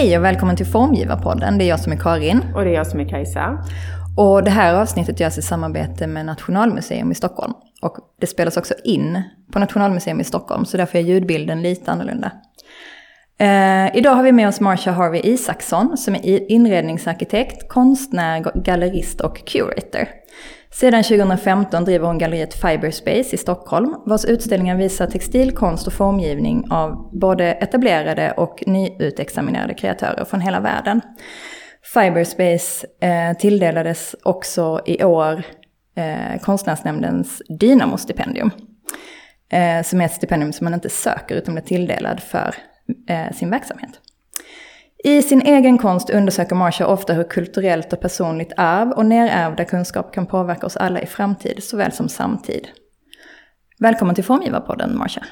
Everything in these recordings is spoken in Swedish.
Hej och välkommen till Formgivarpodden. Det är jag som är Karin. Och det är jag som är Kajsa. Och det här avsnittet görs i samarbete med Nationalmuseum i Stockholm. Och det spelas också in på Nationalmuseum i Stockholm, så därför är ljudbilden lite annorlunda. Eh, idag har vi med oss Marcia Harvey Isaksson som är inredningsarkitekt, konstnär, gallerist och curator. Sedan 2015 driver hon galleriet Fiberspace i Stockholm, vars utställningar visar textilkonst och formgivning av både etablerade och nyutexaminerade kreatörer från hela världen. Fiberspace eh, tilldelades också i år eh, Konstnärsnämndens Dynamo-stipendium. Eh, som är ett stipendium som man inte söker utan blir tilldelad för eh, sin verksamhet. I sin egen konst undersöker Marcia ofta hur kulturellt och personligt arv och nerärvda kunskap kan påverka oss alla i framtid såväl som samtid. Välkommen till Formgivarpodden Marcia.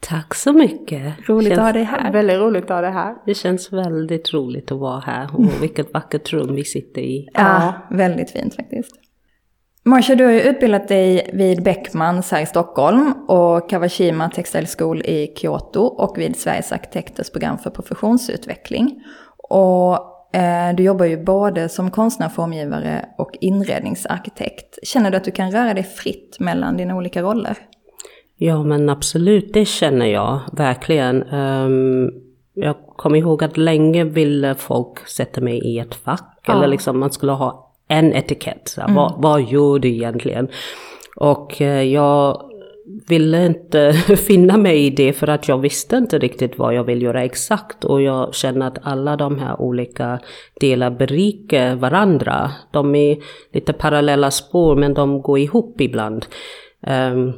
Tack så mycket. Roligt känns, att ha dig här. Väldigt roligt att ha dig här. Det känns väldigt roligt att vara här och vilket vackert rum vi sitter i. Ja, väldigt fint faktiskt. Marcia, du har ju utbildat dig vid Beckmans här i Stockholm och Kawashima Textile School i Kyoto och vid Sveriges arkitekters program för professionsutveckling. Och eh, du jobbar ju både som konstnär, formgivare och inredningsarkitekt. Känner du att du kan röra dig fritt mellan dina olika roller? Ja men absolut, det känner jag verkligen. Um, jag kommer ihåg att länge ville folk sätta mig i ett fack. Ja. Eller liksom man skulle ha en etikett. Så, mm. vad, vad gör du egentligen? Och eh, jag ville inte finna mig i det för att jag visste inte riktigt vad jag vill göra exakt. Och jag känner att alla de här olika delar berikar varandra. De är lite parallella spår men de går ihop ibland. Um,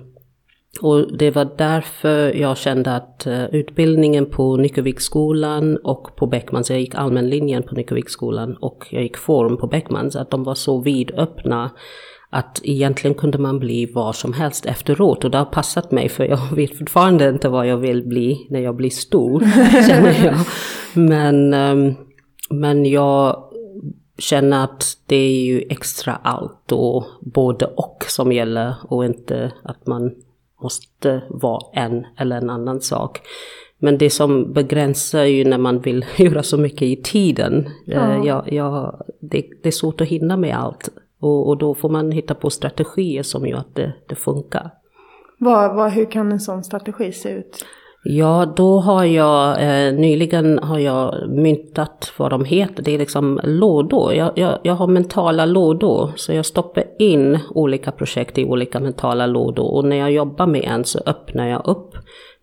och det var därför jag kände att uh, utbildningen på Nyckelviksskolan och på Beckmans, jag gick allmänlinjen på Nyckelviksskolan och jag gick form på Beckmans, att de var så vidöppna att egentligen kunde man bli vad som helst efteråt och det har passat mig för jag vet fortfarande inte vad jag vill bli när jag blir stor, känner jag. Men, um, men jag känner att det är ju extra allt och både och som gäller och inte att man måste vara en eller en annan sak. Men det som begränsar ju när man vill göra så mycket i tiden. Ja. Eh, jag, jag, det, det, är svårt att hinna med allt. Och, och, då får man hitta på strategier som gör att det, det funkar. Vad, vad, hur kan en sån strategi se ut? Ja, då har jag eh, nyligen har jag myntat vad de heter. Det är liksom lådor. Jag, jag, jag har mentala lådor. Så jag stoppar in olika projekt i olika mentala lådor. Och när jag jobbar med en så öppnar jag upp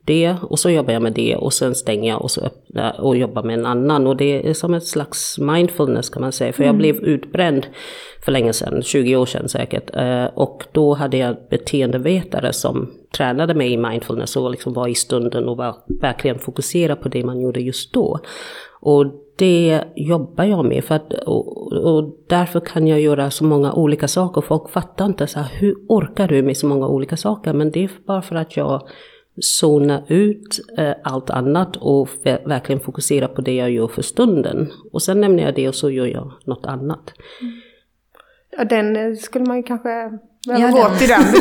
det och så jobbar jag med det och sen stänger jag och så öppnar och jobbar med en annan. Och det är som ett slags mindfulness kan man säga. För jag mm. blev utbränd för länge sedan, 20 år sedan säkert. Eh, och då hade jag beteendevetare som tränade mig i mindfulness och liksom var i stunden och var verkligen fokuserad på det man gjorde just då. Och det jobbar jag med för att, och, och, därför kan jag göra så många olika saker. Folk fattar inte så här, hur orkar du med så många olika saker? Men det är bara för att jag zona ut eh, allt annat och verkligen fokusera på det jag gör för stunden. Och sen nämner jag det och så gör jag något annat. Mm. Ja, den eh, skulle man ju kanske behöva ja, gå till den.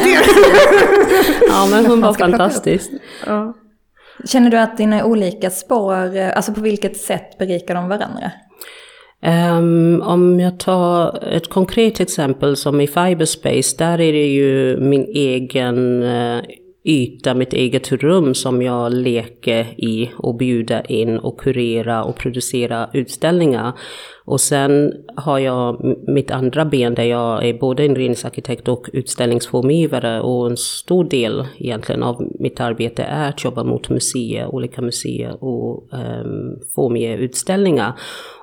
ja, men hon var fantastisk. Ja. Känner du att dina olika spår, eh, alltså på vilket sätt berikar de varandra? Um, om jag tar ett konkret exempel som i Fiberspace, där är det ju min egen uh, yta, mitt eget rum som jag leker i och bjuder in och kurera och producera utställningar. Och sen har jag mitt andra ben där jag är både inredningsarkitekt och utställningsformgivare och en stor del egentligen av mitt arbete är att jobba mot museer, olika museer och ehm, um, formge utställningar.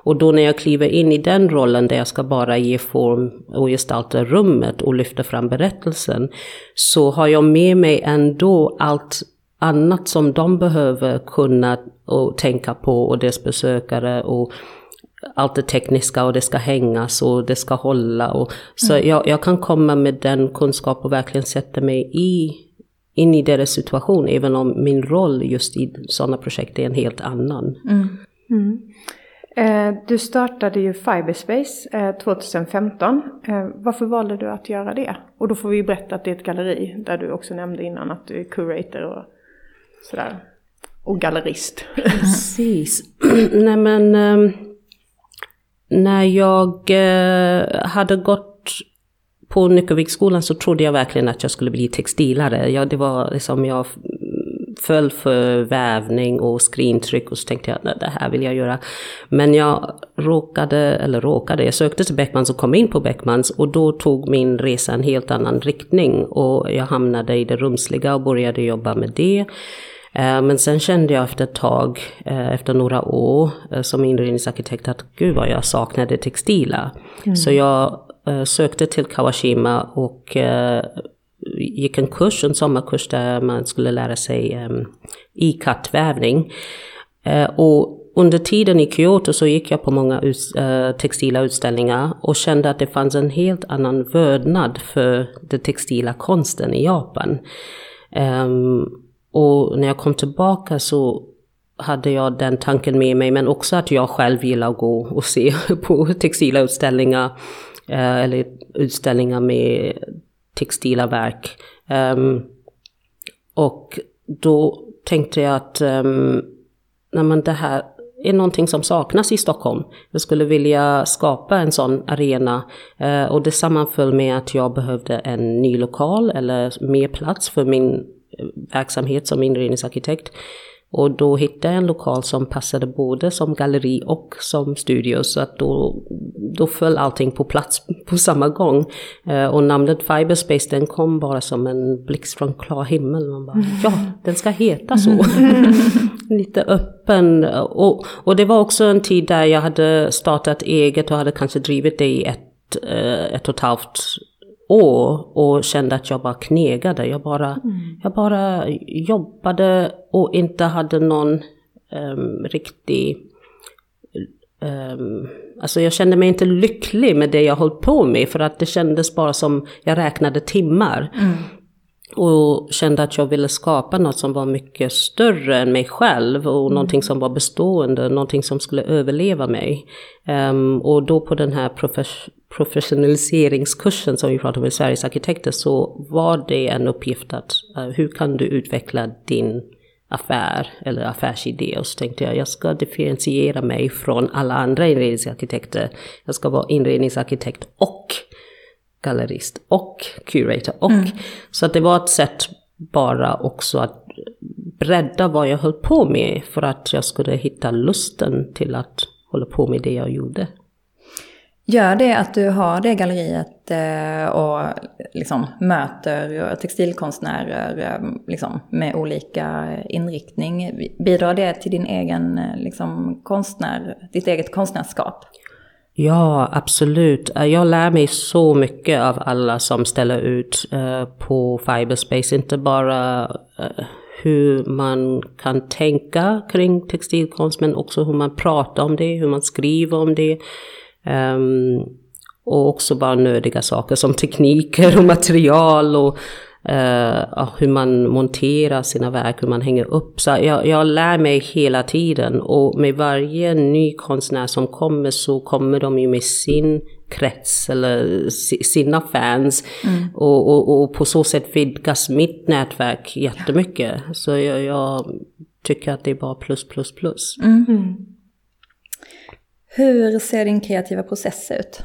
Och då när jag kliver in i den rollen där jag ska bara ge form och gestalta rummet och lyfta fram berättelsen så har jag med mig ändå allt annat som de behöver kunna och tänka på och dess besökare och allt det tekniska och det ska hängas och det ska hålla. Och, så mm. jag, jag, kan komma med den kunskap och verkligen sätta mig i, in i deras situation, även om min roll just i sådana projekt är en helt annan. Mm. Mm. Eh, du startade ju Fiberspace eh, 2015. Eh, varför valde du att göra det? Och då får vi berätta att det är ett galleri där du också nämnde innan att du är curator och sådär. och gallerist. Precis. Nej men, um, när jag eh, hade gått på Nyckelviksskolan så trodde jag verkligen att jag skulle bli textilare. Jag, det var liksom, jag föll för vävning och skrintryck och så tänkte jag att det här vill jag göra. Men jag råkade, eller råkade, jag sökte till Beckmans och kom in på Beckmans och då tog min resa en helt annan riktning och jag hamnade i det rumsliga och började jobba med det. Eh, men sen kände jag efter ett tag, eh, efter några år eh, som inredningsarkitekt att gud vad jag saknade textila. Mm. Så jag sökte till Kawashima och gick en kurs, en sommarkurs där man skulle lära sig um, i-kattvävning. Och under tiden i Kyoto så gick jag på många ut, textila utställningar och kände att det fanns en helt annan vördnad för den textila konsten i Japan. Um, och när jag kom tillbaka så hade jag den tanken med mig, men också att jag själv gillar att gå och se på textila utställningar, eh, eller utställningar med textila verk. Ehm, och då tänkte jag att um, nej det här är någonting som saknas i Stockholm. Jag skulle vilja skapa en sån arena eh, och det sammanföll med att jag behövde en ny lokal eller mer plats för min verksamhet som inredningsarkitekt. Och då hittade jag en lokal som passade både som galleri och som studio. Så att då, då föll allting på plats på samma gång. Eh, och namnet Fiberspace den kom bara som en blixt från klar himmel. Man bara, ja, den ska heta så. Lite öppen. Och, och det var också en tid där jag hade startat eget och hade kanske drivit det i ett, eh, ett och ett halvt år och kände att jag bara knegade. Jag bara, mm. jag bara jobbade och inte hade någon um, riktig... Um, alltså jag kände mig inte lycklig med det jag höll på med för att det kändes bara som jag räknade timmar. Mm. Och kände att jag ville skapa något som var mycket större än mig själv och mm. någonting som var bestående, någonting som skulle överleva mig. Um, och då på den här profes professionaliseringskursen som vi pratade om i Sveriges arkitekter så var det en uppgift att uh, hur kan du utveckla din affär eller affärsidé. Och så tänkte jag jag ska differentiera mig från alla andra inredningsarkitekter. Jag ska vara inredningsarkitekt och gallerist och curator. Och, mm. Så att det var ett sätt bara också att bredda vad jag höll på med för att jag skulle hitta lusten till att hålla på med det jag gjorde. Gör det att du har det galleriet eh, och liksom möter textilkonstnärer eh, liksom, med olika inriktning, bidrar det till din egen eh, liksom, konstnär, ditt eget konstnärskap? Ja, absolut. Jag lär mig så mycket av alla som ställer ut på Fiberspace. Inte bara hur man kan tänka kring textilkonst men också hur man pratar om det, hur man skriver om det. Um, och också bara nödiga saker som tekniker och material och uh, hur man monterar sina verk, hur man hänger upp. Så jag, jag lär mig hela tiden och med varje ny konstnär som kommer så kommer de ju med sin krets eller sina fans. Mm. Och, och, och, på så sätt vidgas mitt nätverk jättemycket. Så jag, jag tycker att det är bara plus, plus, plus. Mm. Hur ser din kreativa process ut?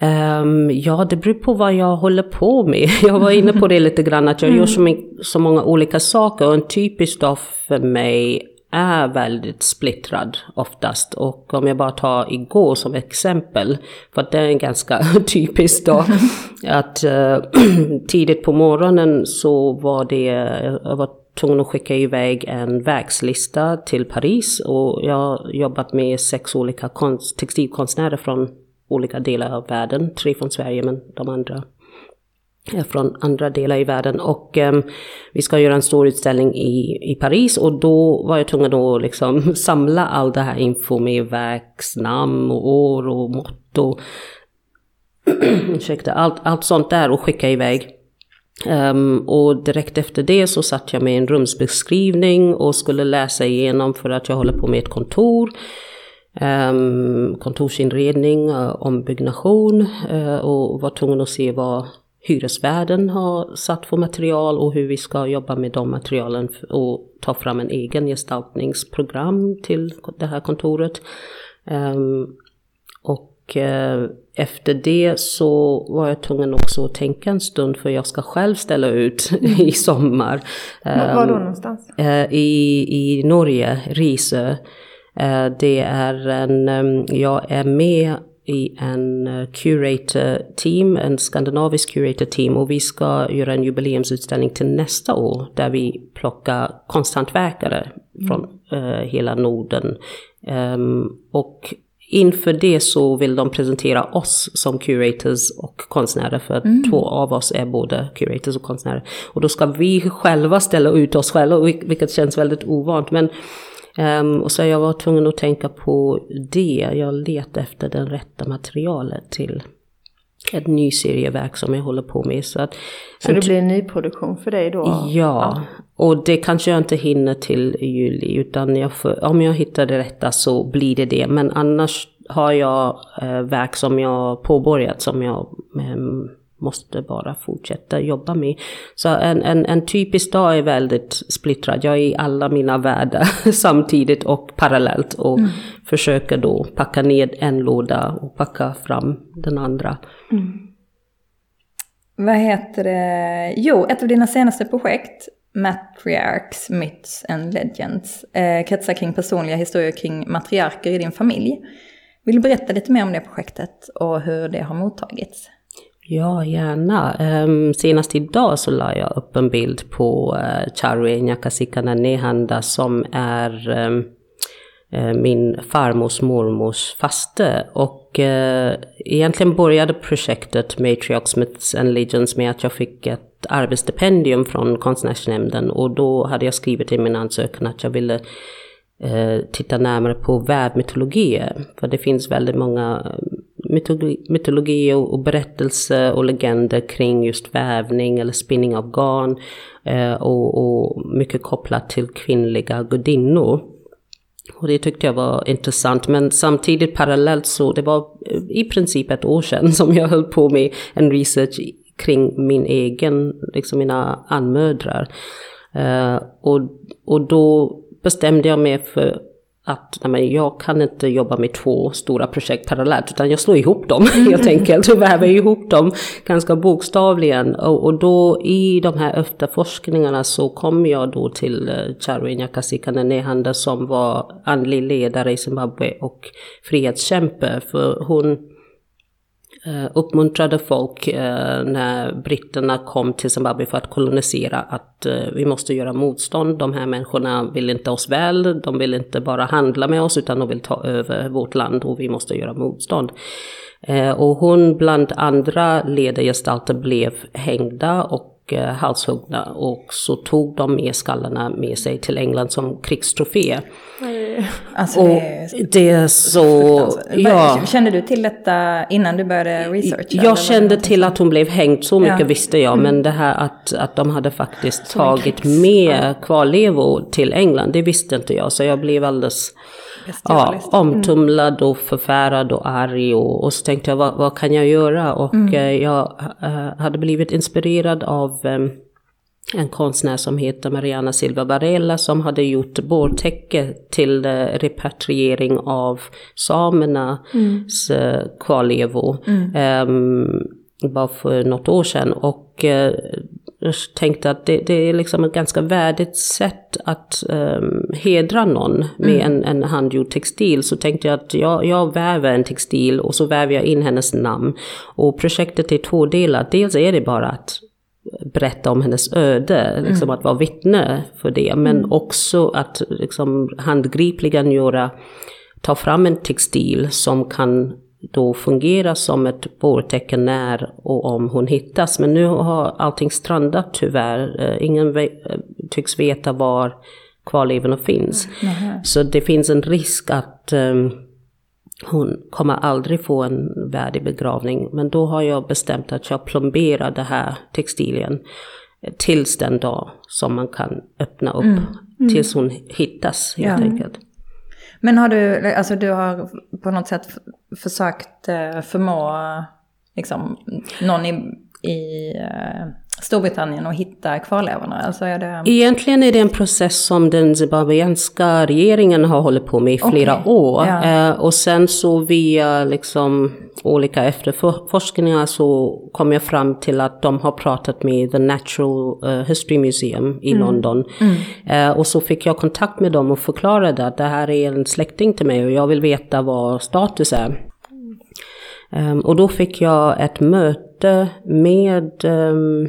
Um, ja, det beror på vad jag håller på med. Jag var inne på det lite grann, att jag mm. gör så, så många olika saker. Och en typisk dag för mig är väldigt splittrad oftast. Och om jag bara tar igår som exempel, för det är en ganska typisk dag. att uh, tidigt på morgonen så var det, jag var tvungen att skicka iväg en verkslista till Paris och jag har jobbat med sex olika konst, textilkonstnärer från olika delar av världen. Tre från Sverige men de andra är från andra delar i världen. Och um, vi ska göra en stor utställning i, i Paris och då var jag tvungen att liksom samla all det här info med verksnamn och år och mått och ursäkta, allt, allt sånt där och skicka iväg. Um, och direkt efter det så satt jag med en rumsbeskrivning och skulle läsa igenom för att jag håller på med ett kontor. Um, kontorsinredning, uh, ombyggnation uh, och var tvungen att se vad, hyresvärden har satt för material och hur vi ska jobba med de materialen och ta fram en egen gestaltningsprogram till det här kontoret. Um, och uh, efter det så var jag tvungen också att tänka en stund för jag ska själv ställa ut i sommar. Var då någonstans? Uh, i, I Norge, Risö. Uh, det är en, um, jag är med i en eh, curator team, en skandinavisk curator team och vi ska göra en jubileumsutställning till nästa år där vi plockar konsthantverkare mm. från uh, hela Norden. Um, och inför det så vill de presentera oss som curators och konstnärer för mm. två av oss är både curators och konstnärer. Och då ska vi själva ställa ut oss själva vilket känns väldigt ovant. Men Um, och så jag var tvungen att tänka på det. Jag letade efter det rätta materialet till ett ny serieverk som jag håller på med. Så, att, så det blir en ny produktion för dig då? Ja, ja. och det kanske jag inte hinner till juli. Utan jag får, om jag hittar det rätta så blir det det. Men annars har jag eh, verk som jag påbörjat som jag eh, måste bara fortsätta jobba med. Så en, en, en typisk dag är väldigt splittrad. Jag är i alla mina världar samtidigt och parallellt och mm. försöker då packa ner en låda och packa fram den andra. Mm. Vad heter det? Jo, ett av dina senaste projekt, Matriarchs, Myths and Legends, eh, kretsar kring personliga historier kring matriarker i din familj. Vill du berätta lite mer om det projektet och hur det har mottagits? Ja, gärna. Um, senast idag så la jag upp en bild på eh, uh, Charue Nyakasikana Nehanda som är um, uh, min farmors mormors faste. Och uh, egentligen började projektet Matriarch Smiths and Legends med att jag fick ett arbetsstipendium från konstnärsnämnden och då hade jag skrivit i min ansökan att jag ville titta närmare på vävmytologier. För det finns väldigt många mytologi, mytologi och, och berättelser och legender kring just vävning eller spinning av garn eh, och, och mycket kopplat till kvinnliga gudinnor. Och det tyckte jag var intressant, men samtidigt parallellt så, det var eh, i princip ett år sedan som jag höll på med en research kring min egen, liksom mina anmödrar. Uh, och, och då bestämde jag mig för att nej, jag kan inte jobba med två stora projekt parallellt utan jag slår ihop dem mm. helt enkelt och väver ihop dem ganska bokstavligen. Och, och då i de här efterforskningarna så kom jag då till uh, Charu Nyakasika Nehanda som var andlig ledare i Zimbabwe och frihetskämpe för hon Eh, uppmuntrade folk eh, när britterna kom till Zimbabwe för att kolonisera att eh, vi måste göra motstånd. De här människorna vill inte oss väl, de vill inte bara handla med oss utan de vill ta över vårt land och vi måste göra motstånd. Eh, och hon bland andra ledargestalter blev hängda och halshuggna och så tog de med skallarna med sig till England som krigstrofé. Alltså, och det är så... Ja. Kände du till detta innan du började researcha? Jag kände till att hon blev hängd, så mycket ja. visste jag. Mm. Men det här att, att de hade faktiskt så tagit med kvarlevor till England, det visste inte jag. Så jag blev alldeles ja, omtumlad och förfärad och arg. Och, och så tänkte jag, vad, vad kan jag göra? Och mm. Eh, jag äh, hade blivit inspirerad av ähm, en konstnär som heter Mariana Silva Varela som hade gjort bårtäcke till eh, repatriering av samernas mm. Kvarlevor. Mm. Um, bara för något år sedan. Och uh, jag tänkte att det, det, är liksom ett ganska värdigt sätt att um, hedra någon med mm. en, en handgjord textil. Så tänkte jag att jag, jag väver en textil och så väver jag in hennes namn. Och projektet är tvådelat. Dels är det bara att berätta om hennes öde, liksom mm. att vara vittne för det. Men mm. också att liksom handgripligen göra, ta fram en textil som kan då fungera som ett bårtecken när och om hon hittas. Men nu har allting strandat tyvärr. Eh, ingen ve tycks veta var kvarlevorna finns. Mm. Så det finns en risk att um, hon kommer aldrig få en värdig begravning. Men då har jag bestämt att jag plomberar det här textilien tills den dag som man kan öppna upp. Mm. Mm. Tills hon hittas helt ja. enkelt. Men har du, alltså du har på något sätt försökt eh, förmå liksom, någon i i eh, Storbritannien och hitta kvarlevorna? Alltså är det... Egentligen är det en process som den zimbabwianska regeringen har hållit på med i flera Okej, år. ja. Eh, och sen så via liksom olika efterforskningar så kom jag fram till att de har pratat med The Natural eh, History Museum i London. Eh, och så fick jag kontakt med dem och förklarade att det här är en släkting till mig och jag vill veta vad status är. Ehm, och då fick jag ett möte med, ehm,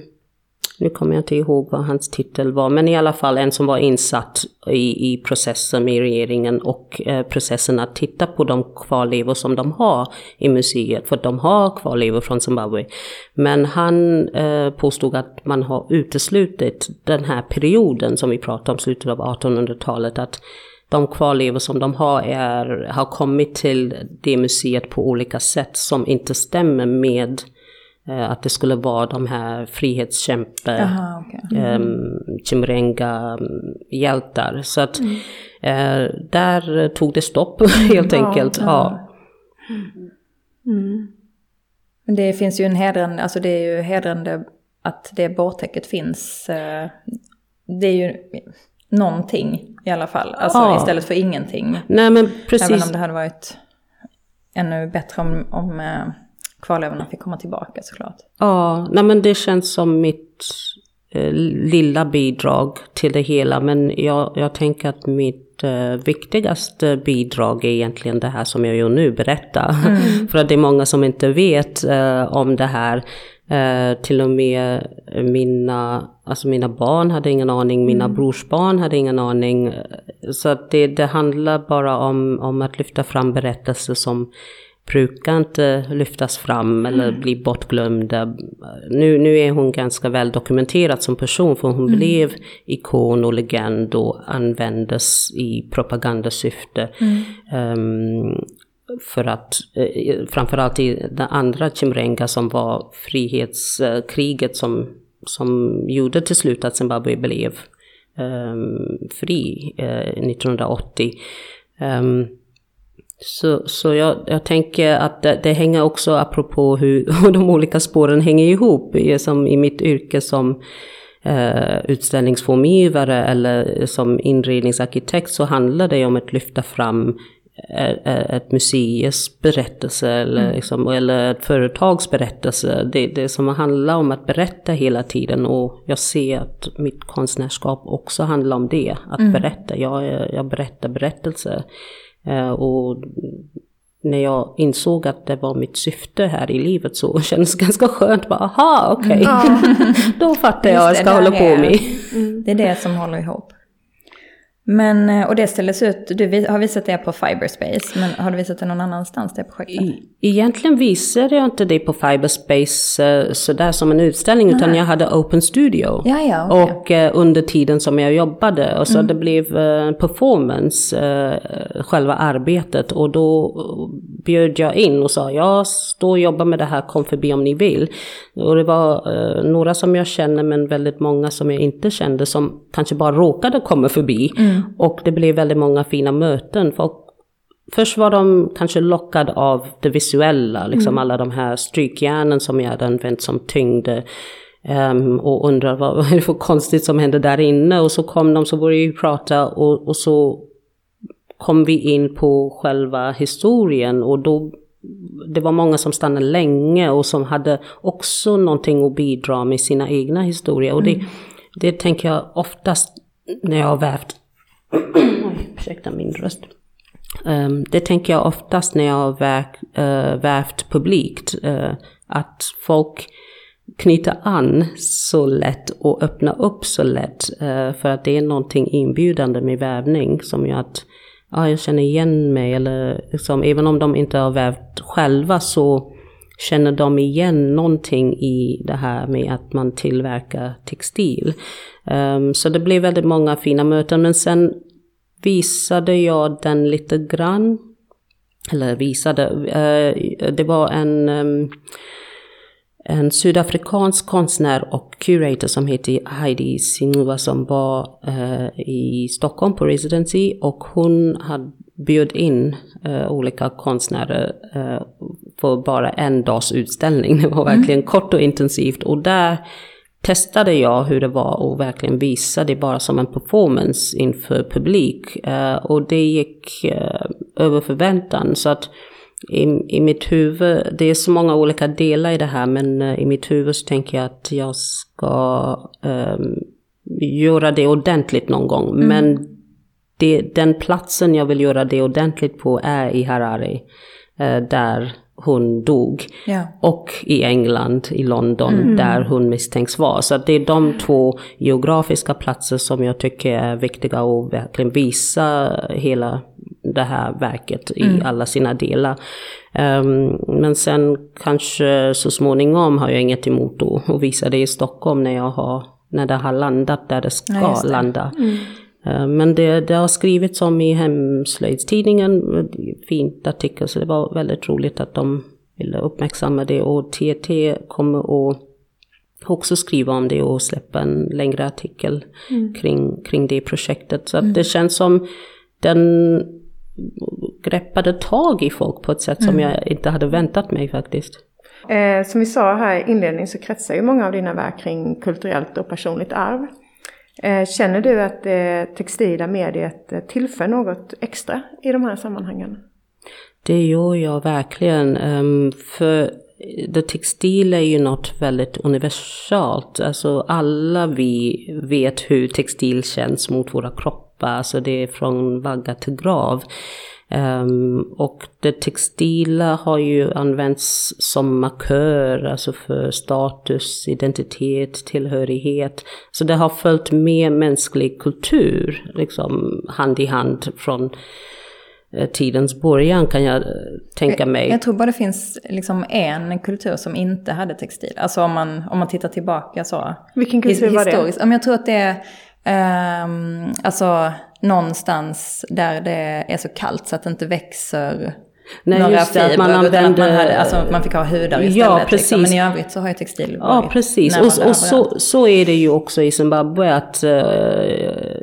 nu kommer jag inte ihåg vad hans titel var, men i alla fall en som var insatt i, i processen med regeringen och eh, processen att titta på de kvarlevor som de har i museet, för de har kvarlevor från Zimbabwe. Men han eh, påstod att man har uteslutit den här perioden som vi pratar om, slutet av 1800-talet, att de kvarlevor som de har är, har kommit till det museet på olika sätt som inte stämmer med eh, att det skulle vara de här frihetskämpar, Jaha, okej. um, Chimrenga-hjältar. Så att eh, där tog det stopp helt enkelt. Ja, Men det finns ju en hedrande, alltså det är ju hedrande att det båttäcket finns. eh, Det är ju någonting i alla fall, alltså Ja. istället för ingenting. Nej men Även precis. om det hade varit ännu bättre om, om eh, kvarlevorna fick komma tillbaka såklart. Ja, nej men det känns som mitt eh, lilla bidrag till det hela. Men jag, jag tänker att mitt eh, viktigaste bidrag är egentligen det här som jag gör nu, berätta. För att det är många som inte vet eh, om det här. Eh, till och med mina, alltså mina barn hade ingen aning, mina brorsbarn hade ingen aning. Så att det, det handlar bara om, om att lyfta fram berättelser som brukar inte lyftas fram eller bli bortglömda. Nu, nu är hon ganska väl dokumenterad som person för hon blev ikon och legend och användes i propagandasyfte. Ehm, för att, eh, framförallt i den andra Chimrenga som var frihetskriget som, som gjorde till slut att Zimbabwe blev ehm, fri eh, 1980. Ehm, så, så jag, jag tänker att det, det hänger också apropå hur, hur de olika spåren hänger ihop. i- Som i mitt yrke som eh, utställningsformgivare eller som inredningsarkitekt så handlar det om att lyfta fram eh, eh, ett museets berättelse eller, liksom, eller ett företags berättelse. Det, det som handlar om att berätta hela tiden och jag ser att mitt konstnärskap också handlar om det. Att berätta, jag, jag berättar berättelser. Eh, och när jag insåg att det var mitt syfte här i livet så kändes det ganska skönt. Bara, aha, okej. Då fattar jag vad jag ska hålla på med. Det är det som håller ihop. Men, eh, och det ställdes ut, du har visat det på Fiberspace, men har du visat det någon annanstans, det projektet? Egentligen visade jag inte det på Fiberspace eh, sådär som en utställning utan jag hade Open Studio. Ja, ja. Mm. Och eh, under tiden som jag jobbade och så det blev performance, själva arbetet och då bjöd jag in och sa jag står och jobbar med det här, kom förbi om ni vill. Och det var några som jag känner men väldigt många som jag inte kände som kanske bara råkade komma förbi. Mm. Och det blev väldigt många fina möten. Folk Först var de kanske lockade av det visuella, liksom alla de här strykjärnen som jag hade använt som tyngde. ehm, och undrar vad, vad är det för konstigt som händer där inne. Och så kom de, så började vi prata och, och så kom vi in på själva historien. Och då, det var många som stannade länge och som hade också någonting att bidra med sina egna historier. Och det, det tänker jag oftast när jag har vävt, ursäkta min röst. Um, det tänker jag oftast när jag har verk, uh, eh, vävt publikt. Uh, att folk knyter an så lätt och öppnar upp så lätt. Uh, för att det är någonting inbjudande med vävning som gör att ja, jag känner igen mig. Eller liksom, även om de inte har vävt själva så känner de igen någonting i det här med att man tillverkar textil. Um, så det blev väldigt många fina möten. Men sen visade jag den lite grann. Eller visade, uh, det var en, um, en sydafrikansk konstnär och curator som heter Heidi Sinuva som var eh, i Stockholm på Residency och hon hade bjöd in uh, olika konstnärer uh, för bara en dags utställning. Det var mm. verkligen mm. kort och intensivt och där testade jag hur det var att verkligen visa det bara som en performance inför publik. Uh, och det gick över förväntan. Så att i, i mitt huvud, det är så många olika delar i det här, men i mitt huvud så tänker jag att jag ska um, göra det ordentligt någon gång. Mm. Men det, den platsen jag vill göra det ordentligt på är i Harare. Eh, där hon dog. Ja. Och i England, i London, mm. där hon misstänks vara. Så det är de två geografiska platser som jag tycker är viktiga att verkligen visa hela det här verket i mm. alla sina delar. Um, men sen kanske så småningom har jag inget emot att visa det i Stockholm när jag har när det har landat där det ska ja, det. landa. Mm. Eh, men det, det har skrivits om i Hemslöjdstidningen, fint artikel, så det var väldigt roligt att de ville uppmärksamma det. Och TT kommer att också skriva om det och släppa en längre artikel mm. kring, kring det projektet. Så att mm. det känns som den greppade tag i folk på ett sätt som mm. jag inte hade väntat mig faktiskt. Eh, som vi sa här i inledningen så kretsar ju många av dina verk kring kulturellt och personligt arv. Eh, känner du att det textila mediet eh, tillför något extra i de här sammanhangen? Det gör jag verkligen. Ehm, för det textila är ju något väldigt universalt. Alltså alla vi vet hur textil känns mot våra kroppar. Alltså det är från vagga till grav. Um, och det textila har ju använts som markör, alltså för status, identitet, tillhörighet. Så det har följt med mänsklig kultur, liksom hand i hand från eh, tidens början kan jag eh, tänka mig. Jag, jag tror bara det finns liksom en kultur som inte hade textil. Alltså om man, om man tittar tillbaka så. Vilken kultur var det? Jag tror att det är, um, alltså någonstans där det är så kallt så att det inte växer Nej, några just det, fibrer, att man använder... Att man, hade, alltså, man fick ha hudar istället. Ja, precis. Liksom. Men i övrigt så har ju textil varit Ja, precis. Och, och så, så är det ju också i Zimbabwe att uh,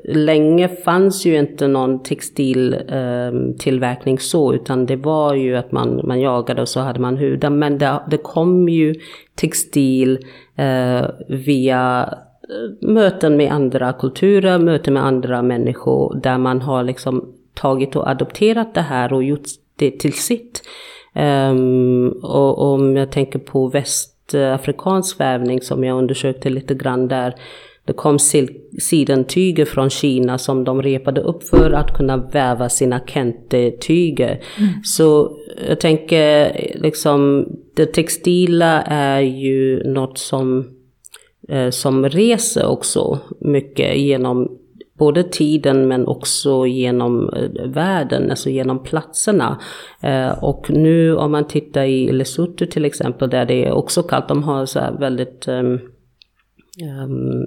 länge fanns ju inte någon textiltillverkning ehm, uh, så, utan det var ju att man, man jagade och så hade man hudar. Men det, det kom ju textil uh, via möten med andra kulturer, möten med andra människor där man har liksom tagit och adopterat det här och gjort det till sitt. Um, och om jag tänker på västafrikansk vävning som jag undersökte lite grann där. Det kom sidentyger från Kina som de repade upp för att kunna väva sina kente-tyger. Mm. Så jag tänker liksom det textila är ju något som som reser också mycket genom både tiden men också genom eh, världen, alltså genom platserna. Eh, och nu om man tittar i Lesotho till exempel där det är också kallt, de har så här väldigt um, um,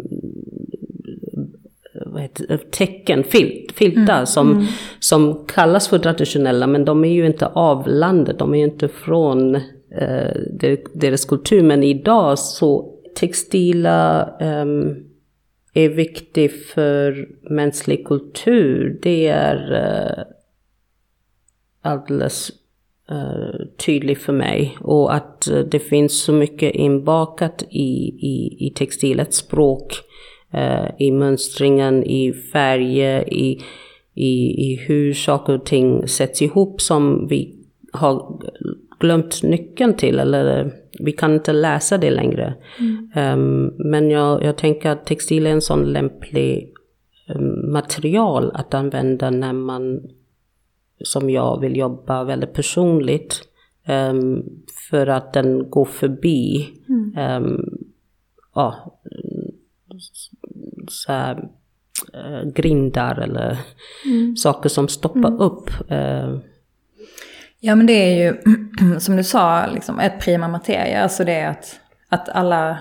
tecken, filt, filtar mm, som, mm. som kallas för traditionella men de är ju inte av landet, de är ju inte från eh, deras kultur. Men idag så textila um, är viktig för mänsklig kultur. Det är uh, alldeles eh, uh, tydligt för mig. Och att uh, det finns så mycket inbakat i, i, i textilets språk. Uh, I mönstringen, i färger, i, i, i hur saker och ting sätts ihop som vi har glömt nyckeln till. Eller vi kan inte läsa det längre. Mm. Um, men jag, jag tänker att textil är en sån lämplig um, material att använda när man, som jag, vill jobba väldigt personligt. Um, för att den går förbi mm. ja, så här, uh, grindar eller mm. saker som stoppar mm. upp. Uh, Ja men det är ju, som du sa, liksom, ett prima materia. Alltså det är att, att, alla,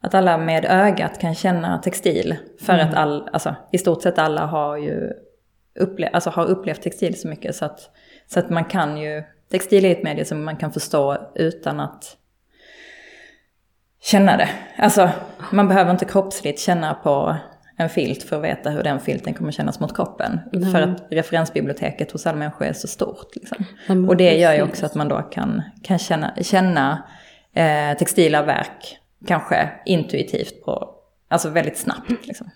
att alla med ögat kan känna textil. För mm. att all, alltså, i stort sett alla har ju upplevt, alltså, har upplevt textil så mycket. Så att, så att man kan ju, textil är ett medie som man kan förstå utan att känna det. Alltså man behöver inte kroppsligt känna på en filt för att veta hur den filten kommer kännas mot kroppen. Mm. För att referensbiblioteket hos alla människor är så stort. Liksom. Mm. Och det gör ju också att man då kan, kan känna, känna eh, textila verk kanske intuitivt på, alltså väldigt snabbt. Liksom.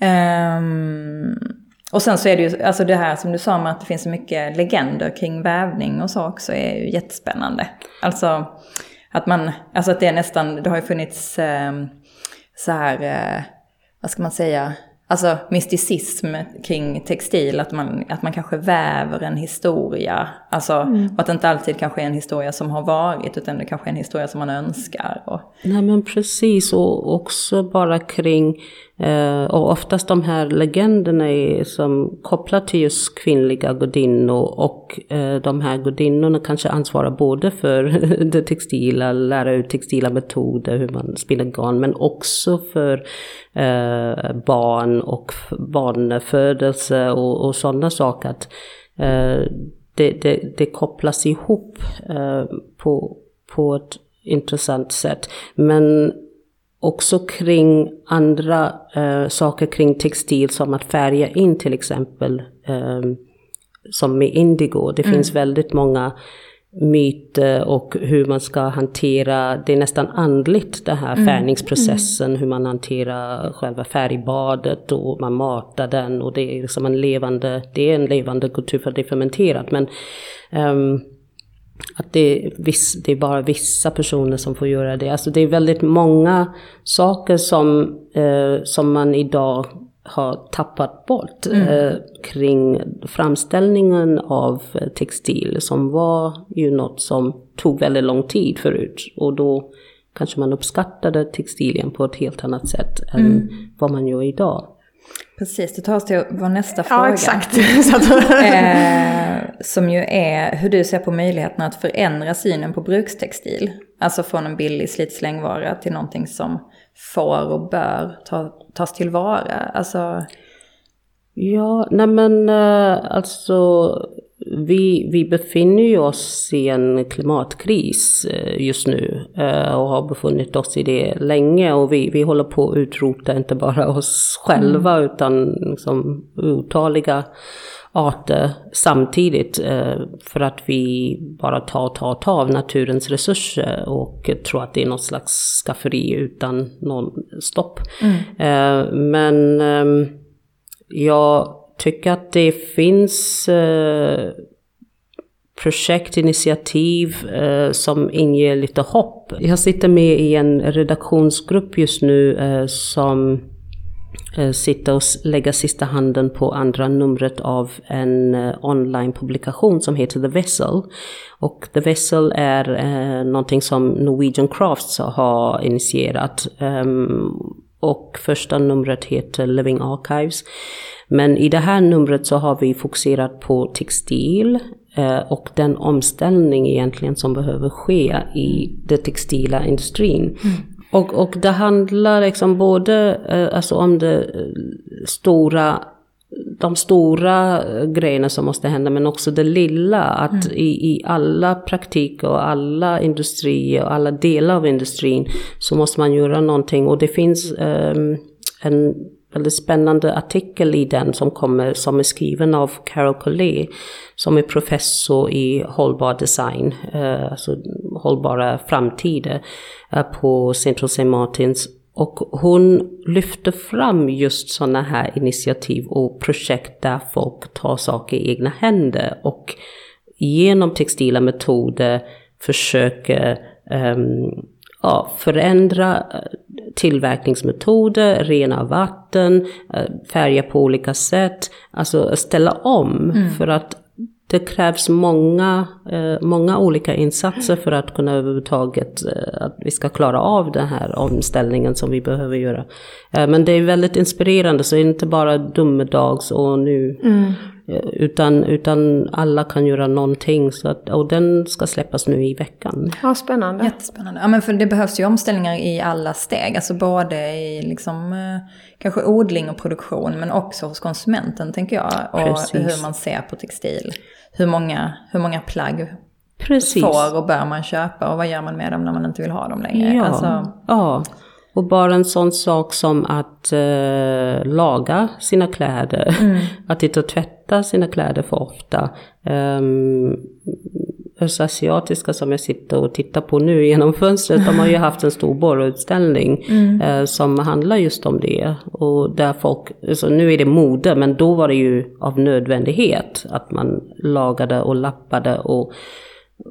Um, och sen så är det ju, alltså det här som du sa med att det finns så mycket legender kring vävning och så också är ju jättespännande. Alltså att man, alltså att det är nästan, det har ju funnits eh, så här, eh, vad ska man säga, alltså mysticism kring textil, att man, att man kanske väver en historia. Alltså, mm. och att det inte alltid kanske är en historia som har varit, utan det kanske är en historia som man önskar. Och... Nej men precis, och också bara kring Eh, och oftast de här legenderna är som kopplar till just kvinnliga gudinnor och eh, de här gudinnorna kanske ansvarar både för det textila, lära ut textila metoder, hur man spinner garn, men också för eh, barn och barnfödelse och, och sådana saker. Att, eh, det, det, det, kopplas ihop eh, på, på ett intressant sätt. Men också kring andra eh, saker kring textil som att färga in till exempel eh, som med indigo. Det mm. finns väldigt många myter och hur man ska hantera, det är nästan andligt det här mm. färgningsprocessen, mm. hur man hanterar själva färgbadet och man matar den och det är liksom en levande, det är en levande kultur för det är fermenterat men um, att det är, viss, det är bara vissa personer som får göra det. Alltså det är väldigt många saker som, eh, som man idag har tappat bort mm. eh, kring framställningen av textil som var ju något som tog väldigt lång tid förut. Och då kanske man uppskattade textilien på ett helt annat sätt än mm. vad man gör idag. Precis, det tar oss till vår nästa fråga. Ja, exakt. eh, som ju är hur du ser på möjligheten att förändra synen på brukstextil. Alltså från en billig slit-slängvara till någonting som får och bör ta, tas tillvara. Alltså... Ja, nej men eh, alltså vi, vi befinner oss i en klimatkris eh, just nu eh, och har befunnit oss i det länge och vi, vi håller på att utrota inte bara oss själva mm. utan liksom otaliga arter samtidigt eh, för att vi bara tar tar, tar av naturens resurser och tror att det är något slags skafferi utan någon stopp. Mm. Men ehm, jag tycker att det finns eh, projektinitiativ eh, som inger lite hopp. Jag sitter med i en redaktionsgrupp just nu eh, som eh, sitter och lägger sista handen på andra numret av en eh, online-publikation som heter The Vessel. Och The Vessel är eh, någonting som Norwegian Crafts har initierat. Um, och första numret heter Living Archives. Men i det här numret så har vi fokuserat på textil eh, och den omställning egentligen som behöver ske i den textila industrin. Mm. Och, och det handlar liksom både eh, alltså om det eh, stora de stora grejerna som måste hända men också det lilla. Att mm. i, i alla praktiker och alla industrier och alla delar av industrin så måste man göra någonting. Och det finns um, en väldigt spännande artikel i den som kommer som är skriven av Carol Collet som är professor i hållbar design, eh, alltså hållbara framtider eh, på Central St. Martins. Och hon lyfter fram just sådana här initiativ och projekt där folk tar saker i egna händer och genom textila metoder försöker um, ja, förändra eh, tillverkningsmetoder, rena vatten, eh, färga på olika sätt, alltså ställa om. Mm. För att det krävs många, eh, många olika insatser för att kunna överhuvudtaget, att vi ska klara av den här omställningen som vi behöver göra. men det är väldigt inspirerande, så det är inte bara domedags och nu mm. Eh, utan, utan alla kan göra någonting. Så att, och den ska släppas nu i veckan. Ja, spännande. Jättespännande. Ja, men för det behövs ju omställningar i alla steg. Alltså både i liksom, eh, kanske odling och produktion men också hos konsumenten tänker jag. Och Precis. hur man ser på textil. Hur många, hur många plagg Precis. får och bör man köpa och vad gör man med dem när man inte vill ha dem längre? Ja. Alltså, ja. Och bara en sån sak som att eh, laga sina kläder, mm. att inte tvätta sina kläder för ofta. Um, östasiatiska som jag sitter och tittar på nu genom fönstret, de har ju haft en stor borrutställning mm. eh, som handlar just om det. Och där folk, alltså nu är det mode, men då var det ju av nödvändighet att man lagade och lappade och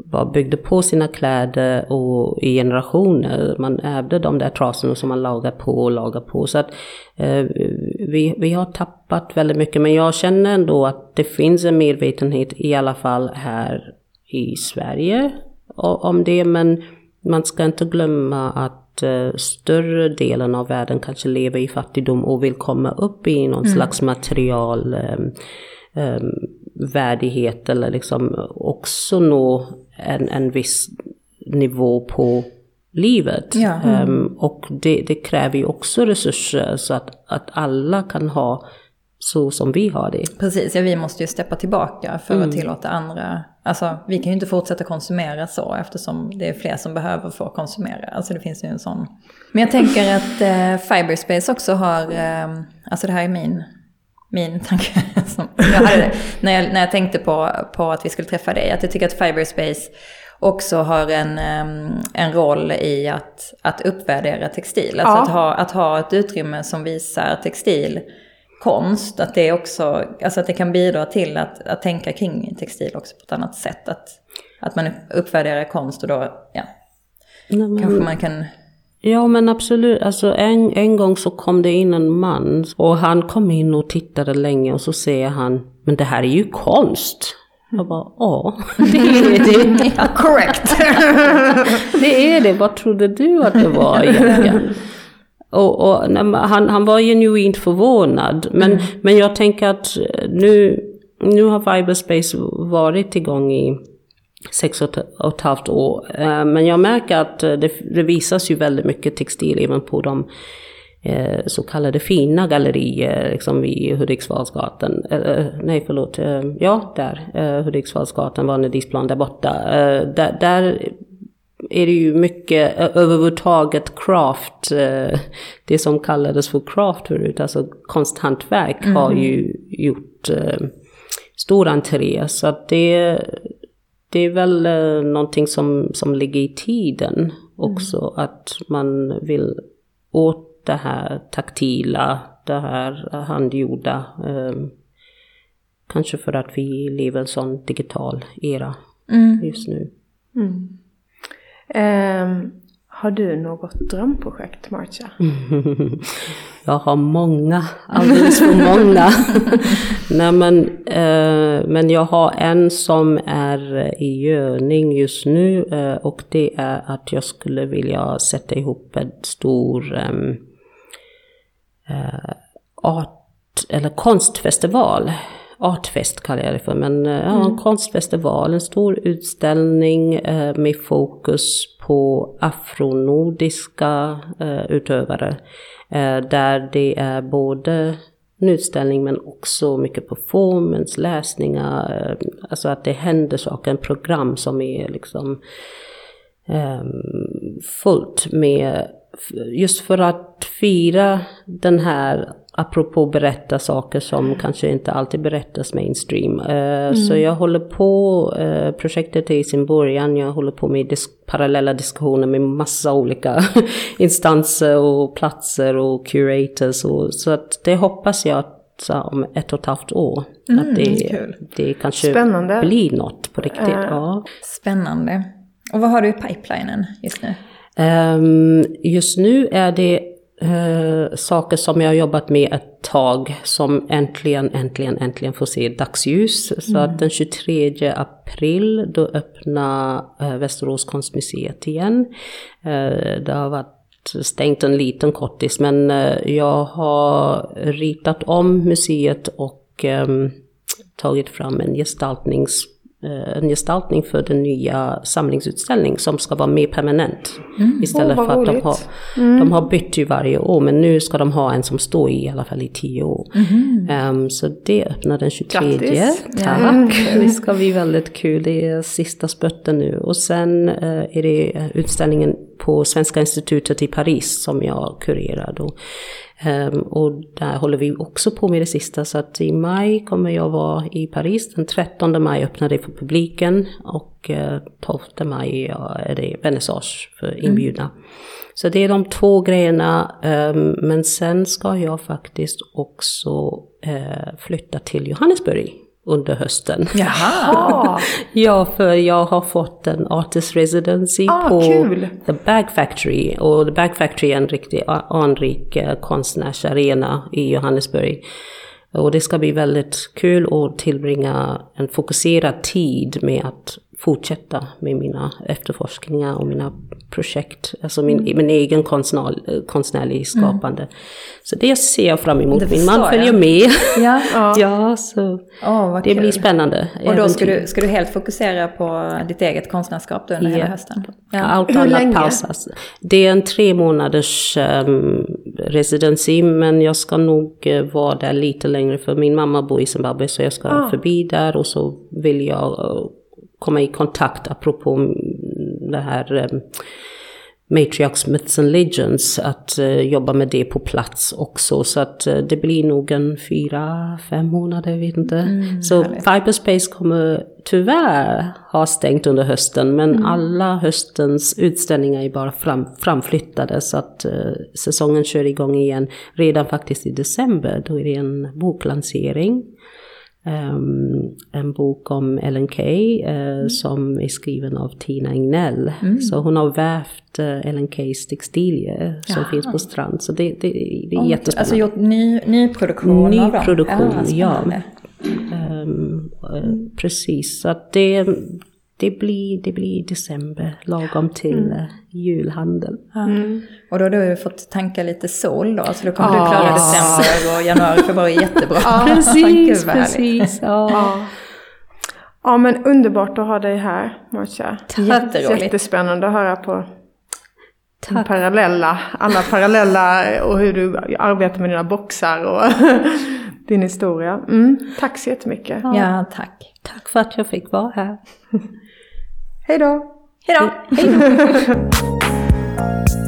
bara byggde på sina kläder och i generationer. Man ärvde de där trasorna som man lagade på och lagade på. Så att eh, vi, vi har tappat väldigt mycket. Men jag känner ändå att det finns en medvetenhet i alla fall här i Sverige om det. Men man ska inte glömma att eh, större delen av världen kanske lever i fattigdom och vill komma upp i någon mm. slags material eh, eh, värdighet eller liksom också nå en, en viss nivå på livet. Ja. Mm. Um, och det, det, kräver ju också resurser så att, att alla kan ha så som vi har det. Precis, ja vi måste ju steppa tillbaka för mm. att tillåta andra. Alltså vi kan ju inte fortsätta konsumera så eftersom det är fler som behöver få konsumera. Alltså det finns ju en sån. Men jag tänker att eh, Fiberspace också har, eh, alltså det här är min min tanke som jag hade när jag, när jag tänkte på, på att vi skulle träffa dig. Att jag tycker att Fiberspace också har en, en roll i att, att uppvärdera textil. Alltså ja. att, ha, att ha ett utrymme som visar textil konst, att det också, alltså att det kan bidra till att, att tänka kring textil också på ett annat sätt. Att, att man uppvärderar konst och då, ja, Nej, men... kanske man kan Ja men absolut, alltså en, en gång så kom det in en man och han kom in och tittade länge och så säger han, men det här är ju konst. Jag bara, ja, det är det. ja, correct. det är det, vad trodde du att det var egentligen? Och, och han, han var genuint förvånad. Men, mm. men jag tänker att nu, nu har Viberspace varit igång i sex och ett halvt år. Eh, men jag märker att det, det visas ju väldigt mycket textil även på de eh, så kallade fina gallerier liksom vid Hudiksvallsgatan. Eh, nej förlåt, ja där, Hudiksvallsgatan, Vanadisplan där borta. Där, där är det ju mycket överhuvudtaget craft, det som kallades för craft förut, alltså konsthantverk mm. har ju gjort stor entré. Så att det, det är väl eh, någonting som, som ligger i tiden också. Mm. Att man vill åt det här taktila, det här handgjorda. Eh, kanske för att vi lever i en sån digital era mm. just nu. Mm. Um, har du något drömprojekt, Marcia? jag har många, alldeles för många. Nej, men, eh, men jag har en som är i görning just nu eh, och det är att jag skulle vilja sätta ihop en stor ehm, eh, art eller konstfestival Artfest kallar jag det för, men ja, en mm. konstfestival, en stor utställning eh, med fokus på afronordiska eh, utövare. Eh, där det är både en utställning men också mycket performance, läsningar, eh, alltså att det händer saker, en program som är liksom um, fullt med, just för att fira den här apropå berätta saker som mm. kanske inte alltid berättas mainstream. Uh, mm. Så jag håller på, uh, projektet är i sin början, jag håller på med disk parallella diskussioner med massa olika instanser och platser och curators. Och, så att det hoppas jag att om ett och ett halvt år. Mm, att det, det kanske Spännande. blir något på riktigt. Uh, ja. Spännande. Och vad har du i pipelinen just nu? Um, just nu är det eh, saker som jag har jobbat med ett tag som äntligen, äntligen, äntligen får se dagsljus. Mm. Så att den 23 april då öppnar eh, Västerås konstmuseet igen. Eh, det har varit stängt en liten kortis men eh, jag har ritat om museet och ehm, tagit fram en gestaltnings en gestaltning för den nya samlingsutställning som ska vara mer permanent. Istället Åh, vad för att de roligt. har, de har bytt ju varje år men nu ska de ha en som står i, i alla fall i tio år. Ehm, så det öppnar den 23. Grattis. Tack! Det ska bli väldigt kul. Det är sista spurten nu. Och sen eh, är det eh, utställningen på Svenska institutet i Paris som jag kurerar då. Ehm, och där håller vi också på med det sista. Så att i maj kommer jag vara i Paris. Den 13 maj öppnar det för publiken. Och eh, 12 maj ja, är det vernissage för inbjudna. Så det är de två grejerna. ehm, men sen ska jag faktiskt också eh, flytta till Johannesburg under hösten. Jaha! Ja, för jag har fått en artist residency Ah, på kul. The Bag Factory. Och The Bag Factory är en riktig a- anrik eh, konstnärsarena i Johannesburg. Och det ska bli väldigt kul att tillbringa en fokuserad tid med att fortsätta med mina efterforskningar och mina projekt. Alltså min, Mm. min egen konstnär, konstnärlig skapande. Så det ser jag fram emot. Min man jag. följer med. Ja. ja, så Åh, vad det kul. blir spännande. Och då ska du, ska du helt fokusera på ditt eget konstnärskap under hela Ja. hösten? Allt Hur annat pausas. Det är en tre månaders um, residency men jag ska nog eh, vara där lite längre för min mamma bor i Zimbabwe så jag ska Ah. förbi där och så vill jag eh, komma i kontakt apropå mm, det här um, Matriarchs Myths and Legends, att eh, jobba med det på plats också. Så att eh, det blir nog en fyra, fem månader, jag vet inte. så Cyberspace kommer tyvärr ha stängt under hösten, men alla höstens utställningar är bara fram, framflyttade. Så att eh, säsongen kör igång igen redan faktiskt i december. Då är det en boklansering. Ehm, en bok om Ellen Key eh, som är skriven av Tina Ignell. Så hon har vävt eh, Ellen Keys textilier som Jaha. finns på strand. Så det, det, det är Åh, jättespännande. Alltså gjort ny, nyproduktion av dem? Nyproduktion, ja. spännande. Ehm, eh, precis, så att det, det, blir, det blir december, lagom till eh, julhandel. Ja. Och då har du fått tanka lite sol då, så då kommer Ja. du klara december och januari, februari jättebra. Gud, Precis, precis. Ja. ja. ja, men underbart att ha dig här, Marcia. Jätteroligt. Jättespännande att höra på Tack. parallella, alla parallella och hur du arbetar med dina boxar och din historia. Mm. Tack så jättemycket. Ja, tack. Tack för att jag fick vara här. Hej då! Hej då!